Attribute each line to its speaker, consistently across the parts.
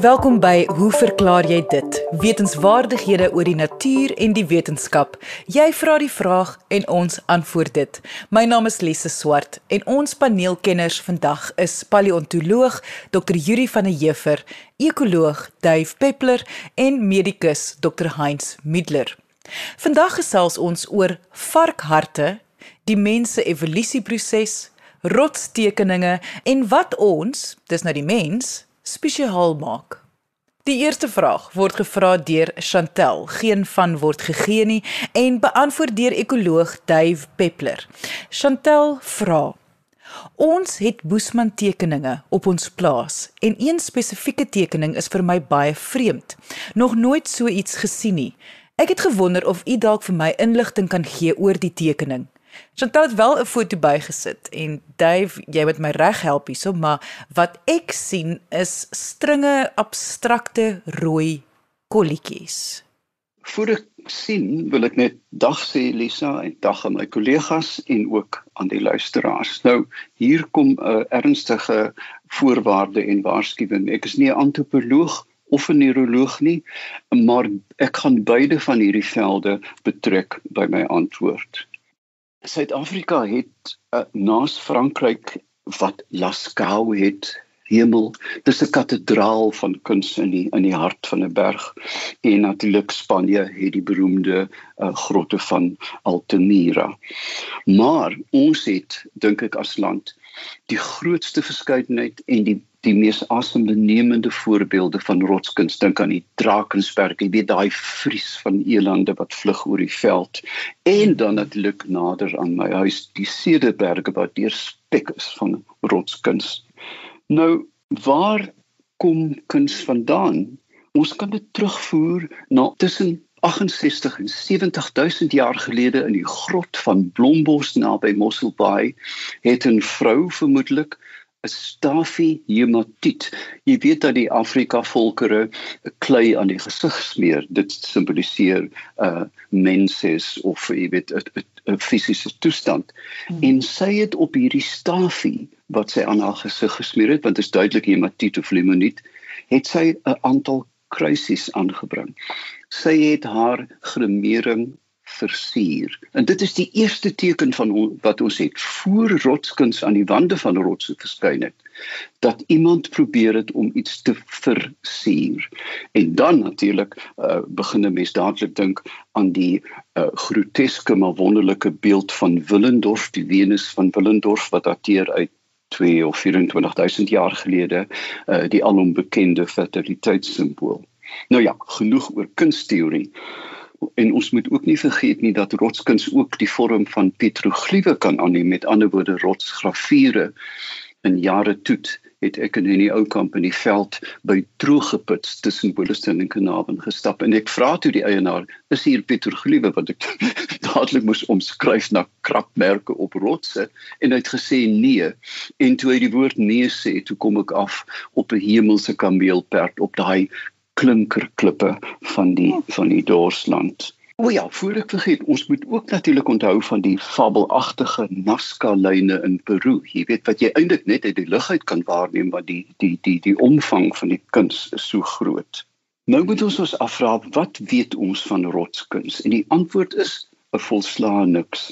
Speaker 1: Welkom by Hoe verklaar jy dit? Wetenskapwaardighede oor die natuur en die wetenskap. Jy vra die vraag en ons antwoord dit. My naam is Lise Swart en ons paneelkenners vandag is paleontoloog Dr. Yuri van der Heever, ekoloog Dave Peppler en medikus Dr. Heinz Middler. Vandag gesels ons oor varkharte, die mens se evolusieproses, rotstekeninge en wat ons, dis nou die mens, spesiaal maak. Die eerste vraag word gevra deur Chantel, geen van word gegee nie en beantwoord deur ekoloog Dave Peppler. Chantel vra: Ons het Boesman tekeninge op ons plaas en een spesifieke tekening is vir my baie vreemd. Nog nooit so iets gesien nie. Ek het gewonder of u dalk vir my inligting kan gee oor die tekening. Chantal het wel 'n foto bygesit en Dave, jy moet my reg help hierso, maar wat ek sien is stringe abstrakte rooi kolletjies.
Speaker 2: Voor ek sien, wil ek net dag sê Lisa en dag aan my kollegas en ook aan die luisteraars. Nou, hier kom 'n ernstige voorwaarde en waarskuwing. Ek is nie 'n antropoloog of 'n neuroloog nie, maar ek gaan beide van hierdie velde betrek by my antwoord. Suid-Afrika het uh, naas Frankryk wat Lascaux het hemel dis 'n kathedraal van kuns in die in die hart van 'n berg. En natuurlik Spanje het die beroemde uh, grotte van Altamira. Maar ons het dink ek as land die grootste verskeidenheid en die die mees asembenemende voorbeelde van rotskuns dink aan die Drakensberg jy weet daai vries van elande wat vlug oor die veld. En dan natuurlik nader aan my huis die Cederberge wat deurspek is van rotskuns nou waar kom kuns vandaan? Ons kan dit terugvoer na tussen 68 en 70000 jaar gelede in die grot van Blombos naby Mossel Bay het 'n vrou vermoedelik 'n stafie hematiet. Jy weet dat die Afrika volkere klei aan die gesig smeer. Dit simboliseer 'n uh, menses of jy weet 'n fisiese toestand. Hmm. En sy het op hierdie stafie wat sy aan haar gesig gesmeer het, want dit is duidelik hematiet of limoniet, het sy 'n aantal kruisies aangebring. Sy het haar gremering versier. En dit is die eerste teken van wat ons het voor rotskuns aan die wande van rotse verskyn het dat iemand probeer het om iets te versier. En dan natuurlik uh, begin 'n mens dadelik dink aan die uh, groteske maar wonderlike beeld van Willendorf, die Venus van Willendorf wat dateer uit 2 of 24000 jaar gelede uh, die alom bekende fertiliteitssimbool. Nou ja, genoeg oor kunsteorie. En ons moet ook nie vergeet nie dat rotskuns ook die vorm van petroglife kan aanneem, met ander woorde rotsgrafiere. In jare toet het ek in die ou kamp in die veld by drooggeputs tussen Boelestein en Kanaven gestap en ek vra toe die eienaar, "Is hier petroglife wat ek dadelik moes omskryf na krapmerke op rotse?" En hy het gesê, "Nee." En toe hy die woord nee sê, toe kom ek af op 'n hemelse kameelperd op daai klinkerklippe van die van die Doorsland. O ja, voor ek vergeet, ons moet ook natuurlik onthou van die fabelagtige Nazca lyne in Peru. Jy weet wat jy eintlik net uit die lug uit kan waarneem wat die die die die omvang van die kuns is so groot. Nou moet ons ons afvra wat weet ons van rotskuns? En die antwoord is 'n volslae niks.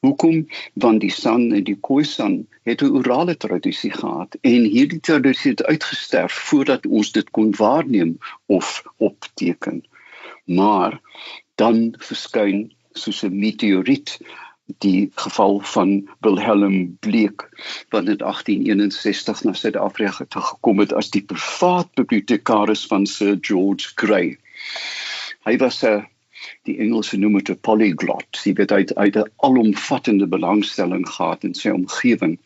Speaker 2: Hoekom? Want die San en die Khoisan het 'n orale tradisie gehad en hierdie tradisie het uitgesterf voordat ons dit kon waarneem of opteken. Maar dan verskyn soos 'n meteoriet die geval van Wilhelm Bleek wat in 1861 na Suid-Afrika gekom het as die privaat bibliotekaris van Sir George Grey. Hy was 'n die Engelse noem dit 'n polyglot. Hy het uit 'n alomvattende belangstelling gehad in sy omgewing.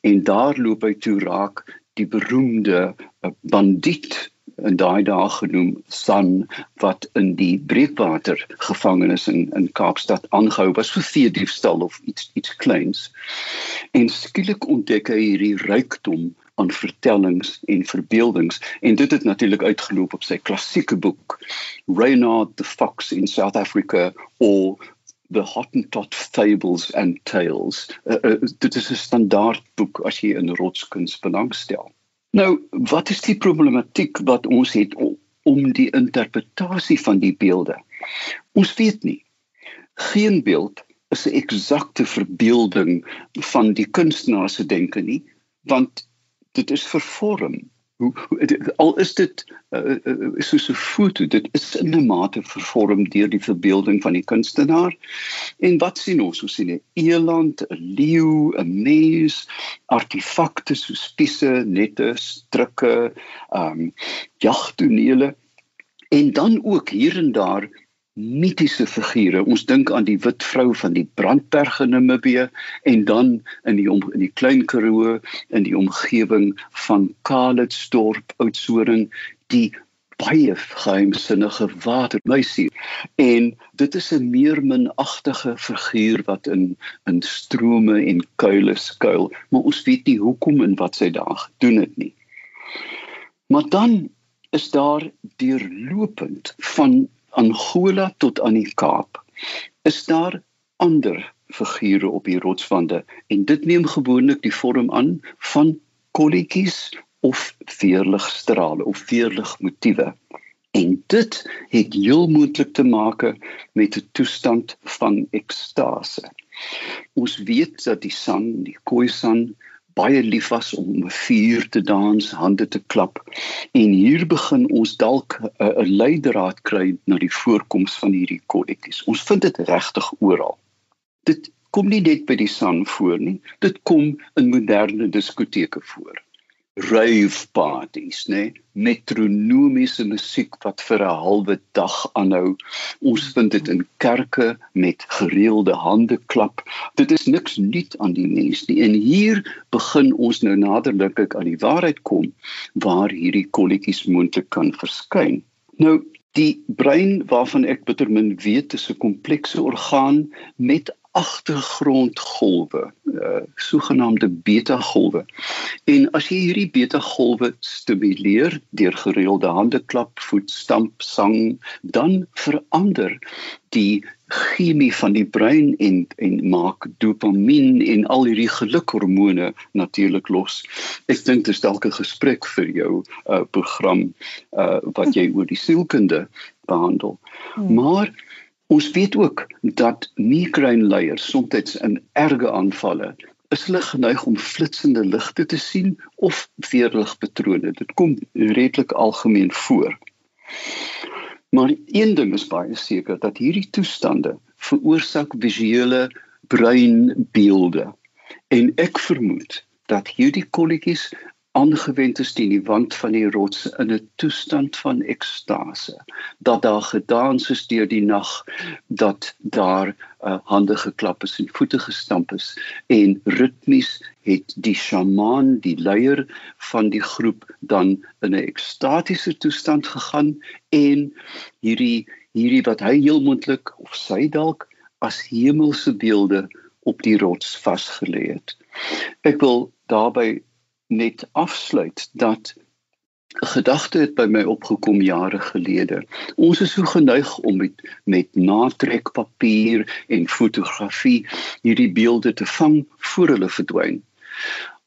Speaker 2: En daar loop hy toe raak die beroemde eh, bandiet en daai dae genoem San wat in die breekwater gevangenes in in Kaapstad aangehou was vir vier diefstal of iets iets kleins. En skielik ontdek hy hierdie rykdom aan vertellings en verbeeldings en dit het natuurlik uitgeloop op sy klassieke boek Reynard the Fox in South Africa or the Hottentot Fables and Tales. Uh, uh, dit is 'n standaard boek as jy in rotskuns belangstel. Nou, wat is die problematiek wat ons het om die interpretasie van die beelde? Ons weet nie. Geen beeld is 'n eksakte verbeelding van die kunstenaar se denke nie, want dit is vervorm. Hoe, hoe al is dit uh, uh, soos 'n foto dit is in 'n mate vervorm deur die verbeelding van die kunstenaar. En wat sien ons? Ons sien 'n eland 'n leeu 'n mens artefakte soos spiese nette strikke ehm um, jagtonele. En dan ook hier en daar mitiese figure. Ons dink aan die wit vrou van die Brandberg in Namibië en dan in die om, in die Klein Karoo in die omgewing van Kalitsdorp, Oudtshoorn, die baie geheimsinnige watermuisie. En dit is 'n meer minagtige figuur wat in in strome en kuile skuil, maar ons weet nie hoekom en wat sy daar gedoen het nie. Maar dan is daar deurlopend van Angola tot aan die Kaap is daar ander figure op die rotswande en dit neem gewoonlik die vorm aan van kolletjies of veerligstrale of veerligmotiewe en dit het heel moontlik te maak met 'n toestand van ekstase. Ons weet dat die san, die Khoisan baie lief was om 'n vuur te dans, hande te klap. En hier begin ons dalk 'n leidraad kry na die voorkoms van hierdie kolletjies. Ons vind dit regtig oral. Dit kom nie net by die san voor nie, dit kom in moderne diskoteke voor rave parties, nee? metronomiese musiek wat vir 'n halwe dag aanhou. Ons vind dit in kerke met gereelde handeklap. Dit is niks nuut aan die mens nie. En hier begin ons nou naderlik aan die waarheid kom waar hierdie kolletjies moontlik kan verskyn. Nou Die brein waarvan ek bitter min weet is 'n komplekse orgaan met agtergrondgolwe, uh, sogenaamde beta-golwe. En as jy hierdie beta-golwe stimuleer deur gereelde handeklap, voetstamp, sang, dan verander die chemie van die brein en en maak dopamien en al hierdie gelukhormone natuurlik los. Ek dink dit is dalk 'n gesprek vir jou uh, program uh, wat jy oor die sielkunde behandel. Hmm. Maar Ons weet ook dat migrainleiers soms in erge aanvalle is hulle geneig om flitsende ligte te sien of weerligpatrone. Dit kom redelik algemeen voor. Maar een ding is baie seker dat hierdie toestande veroorsaak visuele breinbeelde. En ek vermoed dat hierdie kolletjies aangewend is teen die wand van die rots in 'n toestand van ekstase dat daar gedans is deur die nag dat daar uh, hande geklap is en voete gestamp is en ritmies het die sjamaan die leier van die groep dan in 'n ekstatiese toestand gegaan en hierdie hierdie wat hy heel moontlik of sy dalk as hemelse beelde op die rots vasgelê het. Ek wil daarbey net afsluit dat 'n gedagte het by my opgekom jare gelede. Ons is so geneig om met met natrekpapier en fotografie hierdie beelde te vang voor hulle verdwyn.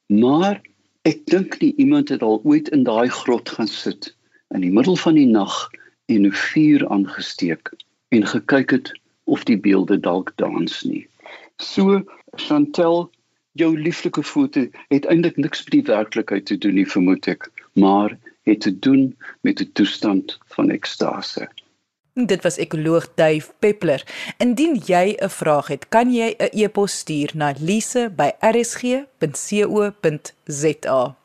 Speaker 2: Maar ek dink nie iemand het al ooit in daai grot gaan sit in die middel van die nag en 'n vuur aangesteek en gekyk het of die beelde dalk dans nie. So Chantel jou lieflike foto het eintlik niks met die werklikheid te doen nie vermoed ek, maar het te doen met 'n toestand van ekstase.
Speaker 1: Dit was ekoloog Dave Peppler. Indien jy 'n vraag het, kan jy 'n e-pos stuur na lise@rsg.co.za.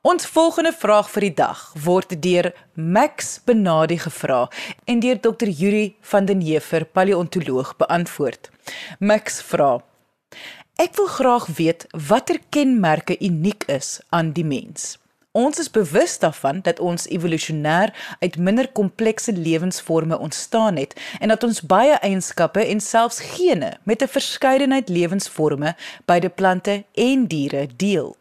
Speaker 1: Ons volgende vraag vir die dag word deur Max Benadi gevra en deur Dr. Yuri van den Heever, paleontoloog, beantwoord. Max vra: Ek wil graag weet watter kenmerke uniek is aan die mens. Ons is bewus daarvan dat ons evolusionêr uit minder komplekse lewensvorme ontstaan het en dat ons baie eienskappe en selfs gene met 'n verskeidenheid lewensvorme by die plante en diere deel.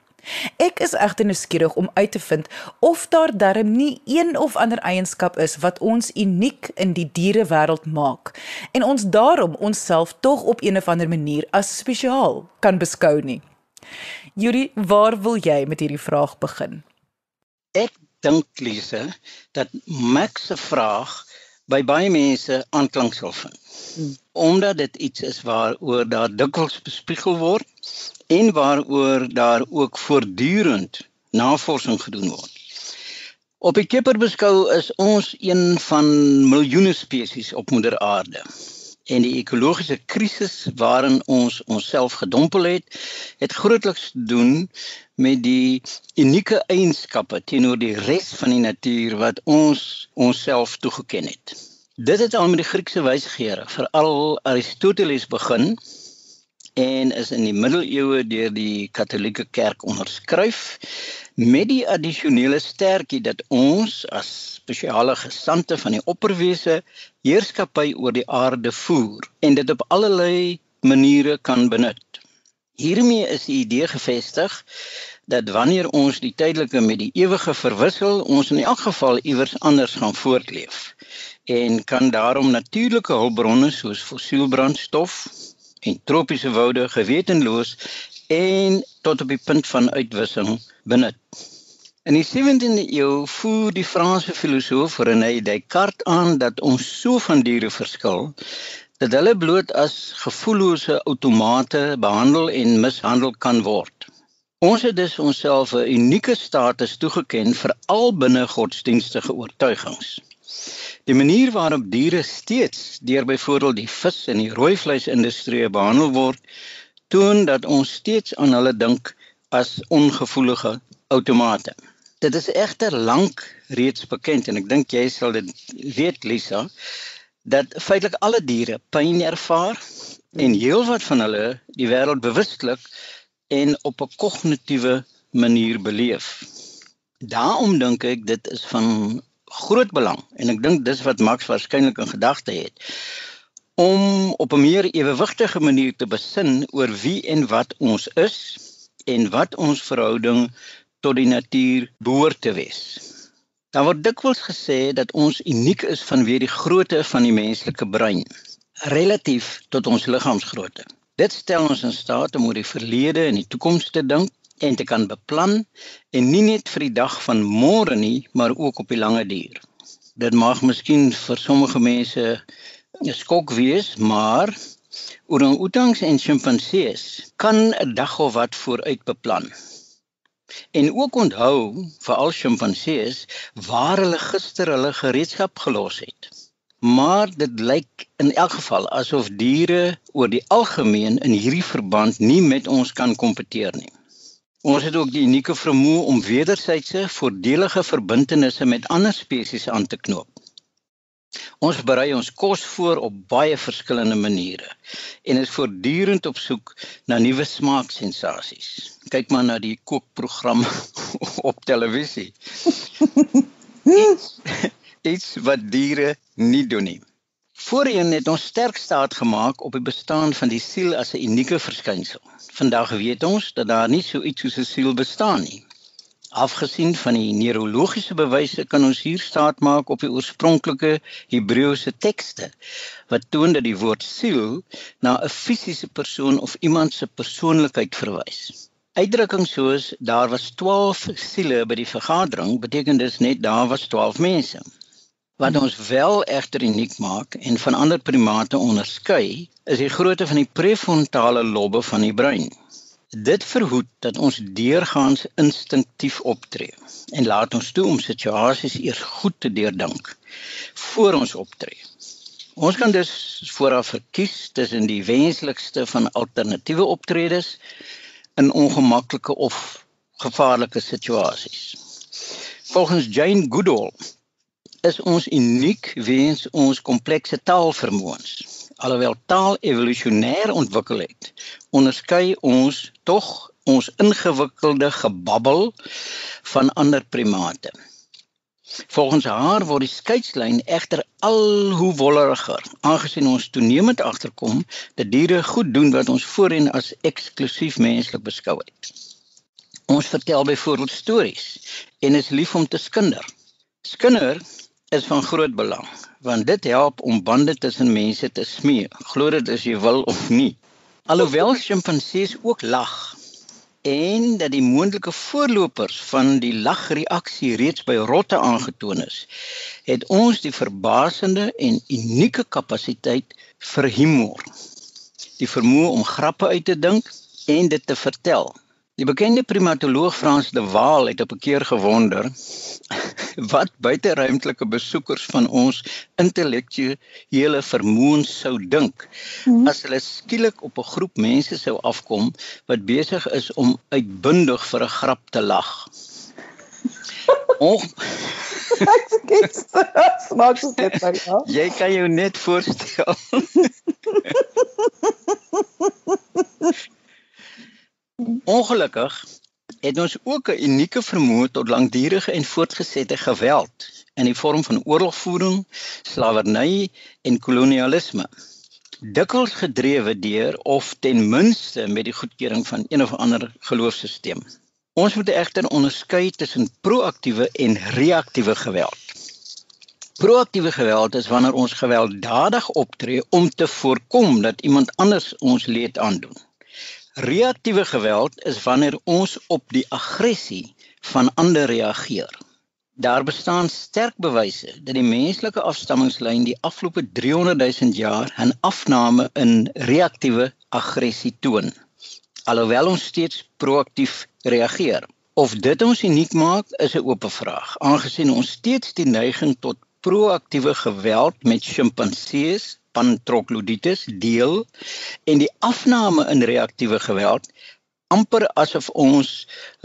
Speaker 1: Ek is egter nuuskierig om uit te vind of daar darm nie een of ander eienskap is wat ons uniek in die dierewêreld maak en ons daarom onsself tog op een of ander manier as spesiaal kan beskou nie. Yuri, waar wil jy met hierdie vraag begin?
Speaker 3: Ek dink Lise dat Max se vraag by baie mense aanklank sal vind. Hmm. Omdat dit iets is waaroor daar dikwels bespiegel word en waaroor daar ook voortdurend navorsing gedoen word. Op die kipper beskou is ons een van miljoene spesies op moeder aarde en die ekologiese krisis waarin ons onsself gedompel het, het grootliks te doen met die unieke eienskappe teenoor die res van die natuur wat ons onsself toegeken het. Dit het al met die Griekse wysigere, veral Aristoteles begin en is in die middeleeue deur die Katolieke Kerk onderskryf met die addisionele sterkie dat ons as spesiale gesante van die opperwese heerskappy oor die aarde voer en dit op allerlei maniere kan benut. Hiermee is die idee gevestig dat wanneer ons die tydelike met die ewige verwissel, ons in elk geval iewers anders gaan voortleef en kan daarom natuurlike hulpbronne soos fossielbrandstof en tropiese woude gewetenloos en tot op die punt van uitwissing benut. In die 17de eeu voer die Franse filosoof René Descartes aan dat ons so van diere verskil dat hulle bloot as gevoellose outomate behandel en mishandel kan word. Ons het dus onsself 'n unieke status toegeken vir al binne godsdienstige oortuigings. Die manier waarop diere steeds deur byvoorbeeld die vis en die rooi vleisindustrie behandel word, toon dat ons steeds aan hulle dink as ongevoelige outomate. Dit is egter lank reeds bekend en ek dink jy sal dit weet Lisa dat feitelik alle diere pyn ervaar en heelwat van hulle die wêreld bewustelik en op 'n kognitiewe manier beleef. Daarom dink ek dit is van groot belang en ek dink dis wat Max waarskynlik in gedagte het om op 'n meer ewewigtige manier te besin oor wie en wat ons is en wat ons verhouding tot die natuur behoort te wees. Daar word dikwels gesê dat ons uniek is vanweë die grootte van die menslike brein relatief tot ons liggaamsgrootte. Dit stel ons in staat om oor die verlede en die toekoms te dink en te kan beplan en nie net vir die dag van môre nie, maar ook op die lange duur. Dit mag miskien vir sommige mense 'n skok wees, maar orang-outangs en sjimpansees kan 'n dag of wat vooruit beplan. En ook onthou, veral sjimpansees, waar hulle gister hulle gereedskap gelos het. Maar dit lyk in elk geval asof diere oor die algemeen in hierdie verband nie met ons kan kompeteer nie. Ons het ook die unieke vermoë om wederwysige voordelige verbintenisse met ander spesies aan te knoop. Ons berei ons kos voor op baie verskillende maniere en is voortdurend op soek na nuwe smaaksensasies. Kyk maar na die kookprogram op televisie. Iets, iets wat diere nie doen nie. Voorheen het ons sterk staat gemaak op die bestaan van die siel as 'n unieke verskynsel. Vandag weet ons dat daar nie so iets soos 'n siel bestaan nie. Afgesien van die neurologiese bewyse kan ons hier staat maak op die oorspronklike Hebreëse tekste wat toon dat die woord siel na 'n fisiese persoon of iemand se persoonlikheid verwys. Uitdrukkings soos daar was 12 siele by die vergadering beteken dus net daar was 12 mense. Wat ons wel egter uniek maak en van ander primate onderskei, is die grootte van die prefrontale lobbe van die brein. Dit verhoed dat ons deurgaans instinktief optree en laat ons toe om situasies eers goed te deurdink voor ons optree. Ons kan dus vooraf verkies tussen die wenslikste van alternatiewe optredes in ongemaklike of gevaarlike situasies. Volgens Jane Goodall is ons uniek weens ons komplekse taalvermoëns alhoewel taal evolusionêr ontwikkel het, onderskei ons tog ons ingewikkelde gebabbel van ander primate. Volgens haar word die skeidslyn egter al hoe wolleriger, aangesien ons toenemend agterkom dat diere goed doen wat ons voorheen as eksklusief menslik beskou het. Ons vertel byvoorbeeld stories en is lief om te skinder. Skinder is van groot belang want dit help om bande tussen mense te smee, glo dit as jy wil of nie. Alhoewel sjimpansees ook lag en dat die moontlike voorlopers van die lagreaksie reeds by rotte aangetoon is, het ons die verbasende en unieke kapasiteit vir humor. Die vermoë om grappe uit te dink en dit te vertel. Die bekende primatoloog Frans de Waal het op 'n keer gewonder wat buiteruimtelike besoekers van ons intellektuele vermoëns sou dink hmm. as hulle skielik op 'n groep mense sou afkom wat besig is om uitbundig vir 'n grap te lag.
Speaker 4: Oh. Ek skiet. Smaak so dit maar. Ja.
Speaker 3: Jy kan jou net voorstel. Ongelukkig het ons ook 'n unieke vermoë tot langdurige en voortgesette geweld in die vorm van oorlogvoering, slawerny en kolonialisme. Dikwels gedrewe deur of ten minste met die goedkeuring van een of ander geloofsisteem. Ons moet egter onderskei tussen proaktiewe en reaktiewe geweld. Proaktiewe geweld is wanneer ons gewelddadig optree om te voorkom dat iemand anders ons leed aandoen. Reaktiewe geweld is wanneer ons op die aggressie van ander reageer. Daar bestaan sterk bewyse dat die menslike afstammingslyn die afgelope 300 000 jaar 'n afname in reaktiewe aggressie toon. Alhoewel ons steeds proaktief reageer. Of dit ons uniek maak, is 'n oop vraag, aangesien ons steeds die neiging tot proaktiewe geweld met sjimpansees pantrogloditis deel en die afname in reaktiewe geweld amper asof ons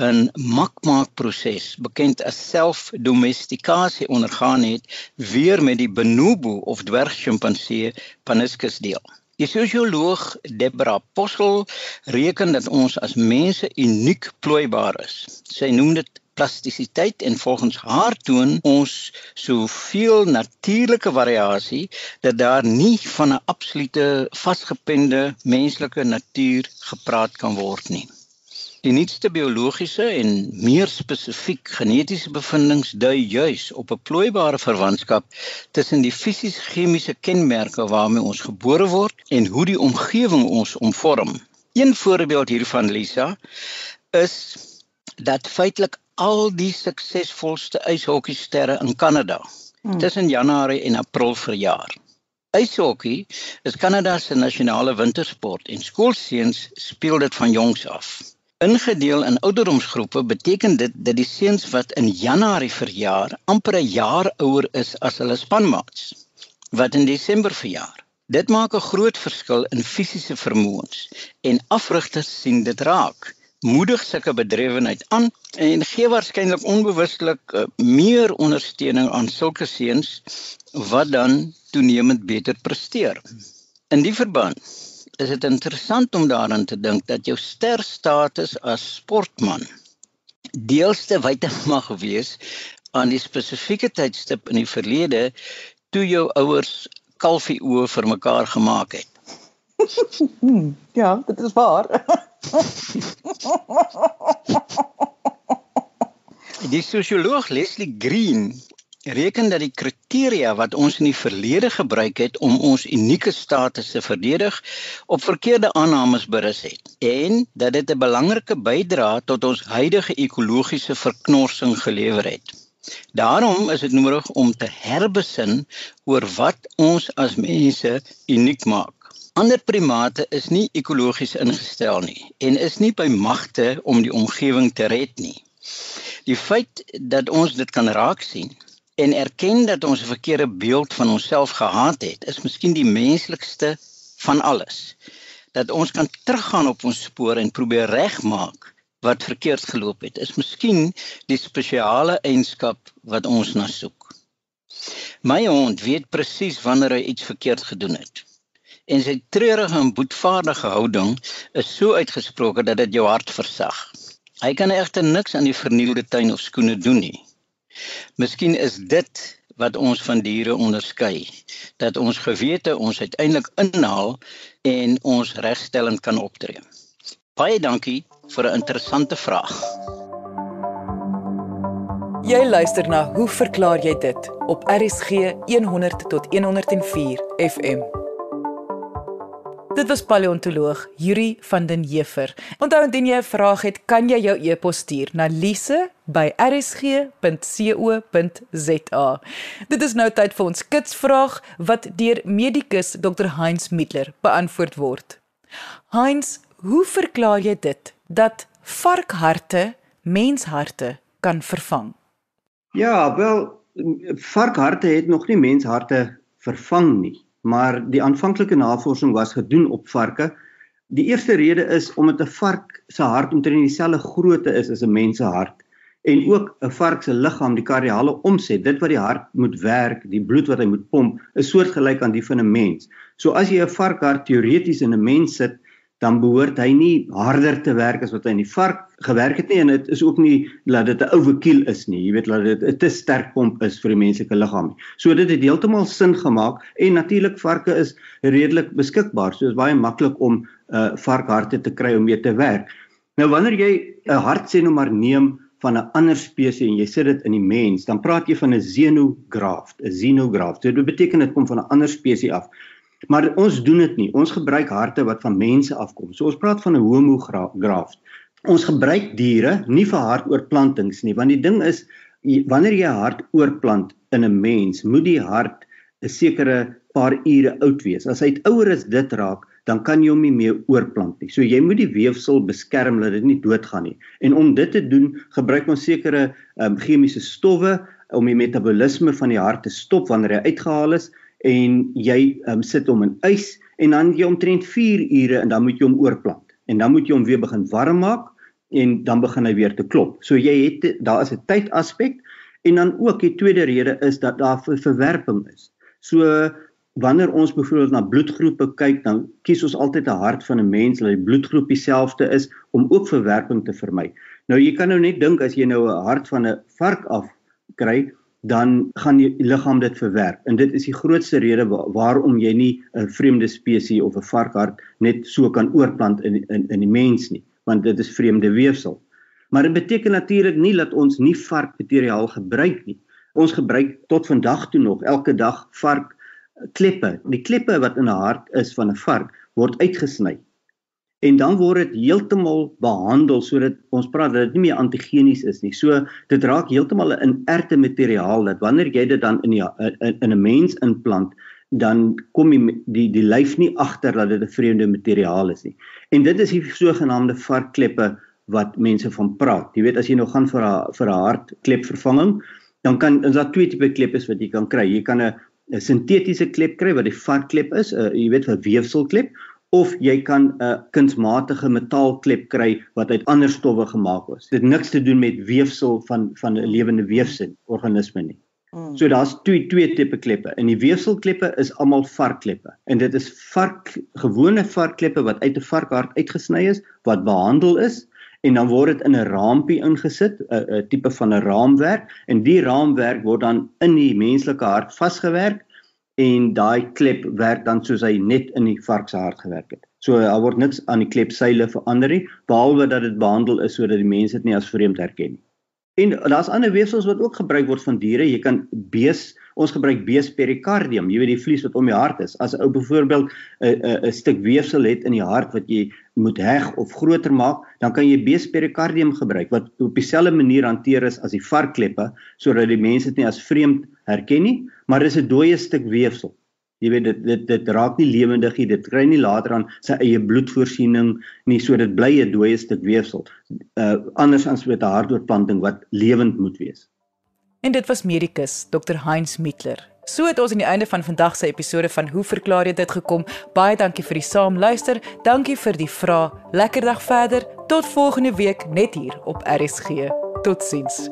Speaker 3: 'n makmaakproses bekend as selfdomestikasie ondergaan het weer met die bonobo of dwergsjimpansee paniscus deel. Die sosioloog Debra Possel reken dat ons as mense uniek plooibaar is. Sy noem dit plastisiteit en volgens haar toon ons soveel natuurlike variasie dat daar nie van 'n absolute vasgepende menslike natuur gepraat kan word nie. Die nuutste biologiese en meer spesifiek genetiese bevindinge dui juis op 'n plooibare verwantskap tussen die fisies-chemiese kenmerke waarmee ons gebore word en hoe die omgewing ons omvorm. Een voorbeeld hiervan Lisa is dat feitelik al die suksesvolste ijshokkersterre in Kanada hmm. tussen Januarie en April verjaar. Ijshokkie is Kanada se nasionale wintersport en skoolseuns speel dit van jongs af. Ingedeel in ouderdomsgroepe beteken dit dat die seuns wat in Januarie verjaar amper 'n jaar ouer is as hulle spanmaats wat in Desember verjaar. Dit maak 'n groot verskil in fisiese vermoëns en afrigters sien dit raak moedig sulke bedrywenheid aan en gee waarskynlik onbewustelik uh, meer ondersteuning aan sulke seuns wat dan toenemend beter presteer. In die verband is dit interessant om daaraan te dink dat jou sterstatus as sportman deels te wyte mag wees aan die spesifieke tydstip in die verlede toe jou ouers kalfie oë vir mekaar gemaak het.
Speaker 4: ja, dit is waar.
Speaker 3: Die sosioloog Leslie Green reken dat die kriteria wat ons in die verlede gebruik het om ons unieke status te verdedig op verkeerde aannames berus het en dat dit 'n belangrike bydrae tot ons huidige ekologiese verknorsing gelewer het. Daarom is dit nodig om te herbesin oor wat ons as mense uniek maak. Ander primate is nie ekologies ingestel nie en is nie by magte om die omgewing te red nie. Die feit dat ons dit kan raak sien en erken dat ons 'n verkeerde beeld van onsself gehad het, is miskien die menslikste van alles. Dat ons kan teruggaan op ons spore en probeer regmaak wat verkeerd geloop het, is miskien die spesiale eienskap wat ons na soek. My hond weet presies wanneer hy iets verkeerd gedoen het en sy treurige en boetvaardige houding is so uitgesproke dat dit jou hart versag. Hy kan egter niks aan die vernielde tuin of skoene doen nie. Miskien is dit wat ons van diere onderskei, dat ons gewete ons uiteindelik inhaal en ons regstellend kan optree. Baie dankie vir 'n interessante vraag.
Speaker 1: Jy luister na Hoe verklaar jy dit op RSG 100 tot 104 FM. Dit was paleontoloog Yuri van den Heever. Onthou indien jy 'n vraag het, kan jy jou e-pos stuur na lise@rsg.co.za. Dit is nou tyd vir ons kitsvraag wat deur medikus Dr. Heinz Mittler beantwoord word. Heinz, hoe verklaar jy dit dat varkharte mensharte kan vervang?
Speaker 5: Ja, wel varkharte het nog nie mensharte vervang nie, maar die aanvanklike navorsing was gedoen op varke. Die eerste rede is omdat 'n vark se hart omtrent dieselfde grootte is as 'n mens se hart en ook 'n vark se liggaam, die kardiale omset, dit wat die hart moet werk, die bloed wat hy moet pomp, is soortgelyk aan die van 'n mens. So as jy 'n varkhart teoreties in 'n mens sit, dan behoort hy nie harder te werk as wat hy in die vark gewerk het nie en dit is ook nie dat dit 'n overkill is nie. Jy weet dat dit 'n te sterk pomp is vir die menslike liggaam. So dit het heeltemal sin gemaak en natuurlik varke is redelik beskikbaar. So is baie maklik om 'n uh, varkharte te kry om mee te werk. Nou wanneer jy 'n hart sê nou maar neem van 'n ander spesies en jy sit dit in die mens, dan praat jy van 'n xenograft, 'n xenograft. So dit beteken dit kom van 'n ander spesies af. Maar ons doen dit nie. Ons gebruik harte wat van mense afkom. So ons praat van 'n homograft. Ons gebruik diere nie vir hartoortplantings nie, want die ding is wanneer jy hart oorplant in 'n mens, moet die hart 'n sekere paar ure oud wees. As hy ouer as dit raak, dan kan jy hom nie meer oorplant nie. So jy moet die weefsel beskerm dat dit nie doodgaan nie. En om dit te doen, gebruik ons sekere um, chemiese stowwe om die metabolisme van die hart te stop wanneer hy uitgehaal is en jy um, sit hom in ys en dan jy omtrent 4 ure en dan moet jy hom oorplant. En dan moet jy hom weer begin warm maak en dan begin hy weer te klop. So jy het daar is 'n tydaspek en dan ook die tweede rede is dat daar verwerping is. So wanneer ons byvoorbeeld na bloedgroepe kyk, dan kies ons altyd 'n hart van 'n mens dat die bloedgroep dieselfde is om ook verwerping te vermy. Nou jy kan nou net dink as jy nou 'n hart van 'n vark af kry, dan gaan die liggaam dit verwerp. En dit is die grootste rede waarom jy nie 'n vreemde spesies of 'n varkhart net so kan oorplant in in in die mens nie, want dit is vreemde weefsel. Maar dit beteken natuurlik nie dat ons nie varkmateriaal gebruik nie. Ons gebruik tot vandag toe nog elke dag vark kleppe. Die kleppe wat in 'n hart is van 'n vark word uitgesny en dan word dit heeltemal behandel sodat ons praat dat dit nie meer antigenies is nie. So dit raak heeltemal 'n inerte materiaal dat wanneer jy dit dan in die in, in 'n mens implant dan kom die die die lyf nie agter dat dit 'n vreemde materiaal is nie. En dit is die sogenaamde varkkleppe wat mense van praat. Jy weet as jy nou gaan vir 'n vir 'n hartklepvervanging, dan kan is daar twee tipe kleppe wat jy kan kry. Jy kan 'n 'n sintetiese klep kry wat die varkklep is, 'n jy weet 'n weefselklep of jy kan 'n kunsmatige metaalklep kry wat uit ander stowwe gemaak is. Dit niks te doen met weefsel van van 'n lewende weefsel organisme nie. Mm. So daar's twee twee tipe kleppe. In die weefselkleppe is almal varkkleppe en dit is vark gewone varkkleppe wat uit 'n varkhart uitgesny is wat behandel is en dan word dit in 'n raampie ingesit, 'n tipe van 'n raamwerk en die raamwerk word dan in die menslike hart vasgewerk en daai klep werk dan soos hy net in die vark se hart gewerk het. So daar word niks aan die klepseile verander nie behalwe dat dit behandel is sodat die mense dit nie as vreemd herken nie. En daar's ander weefsels wat ook gebruik word van diere. Jy kan bees, ons gebruik bees perikardium, jy weet die vlies wat om die hart is. As 'n ou byvoorbeeld 'n 'n 'n stuk weefsel het in die hart wat jy moet heg of groter maak, dan kan jy bees perikardium gebruik wat op dieselfde manier hanteer is as die varkkleppe sodat die mense dit nie as vreemd herken nie, maar dis 'n dooie stuk weefsel. Jy weet dit dit dit raak nie lewendig nie. Dit kry nie later aan sy eie bloedvoorsiening nie, so dit bly 'n dooie stuk weefsel. Uh anders as met 'n hartoortplanting wat lewend moet wees.
Speaker 1: En dit was medikus Dr Heinz Mittler. So het ons aan die einde van vandag se episode van Hoe verklaar jy dit gekom. Baie dankie vir die saamluister. Dankie vir die vrae. Lekker dag verder. Tot volgende week net hier op RSG. Totsiens.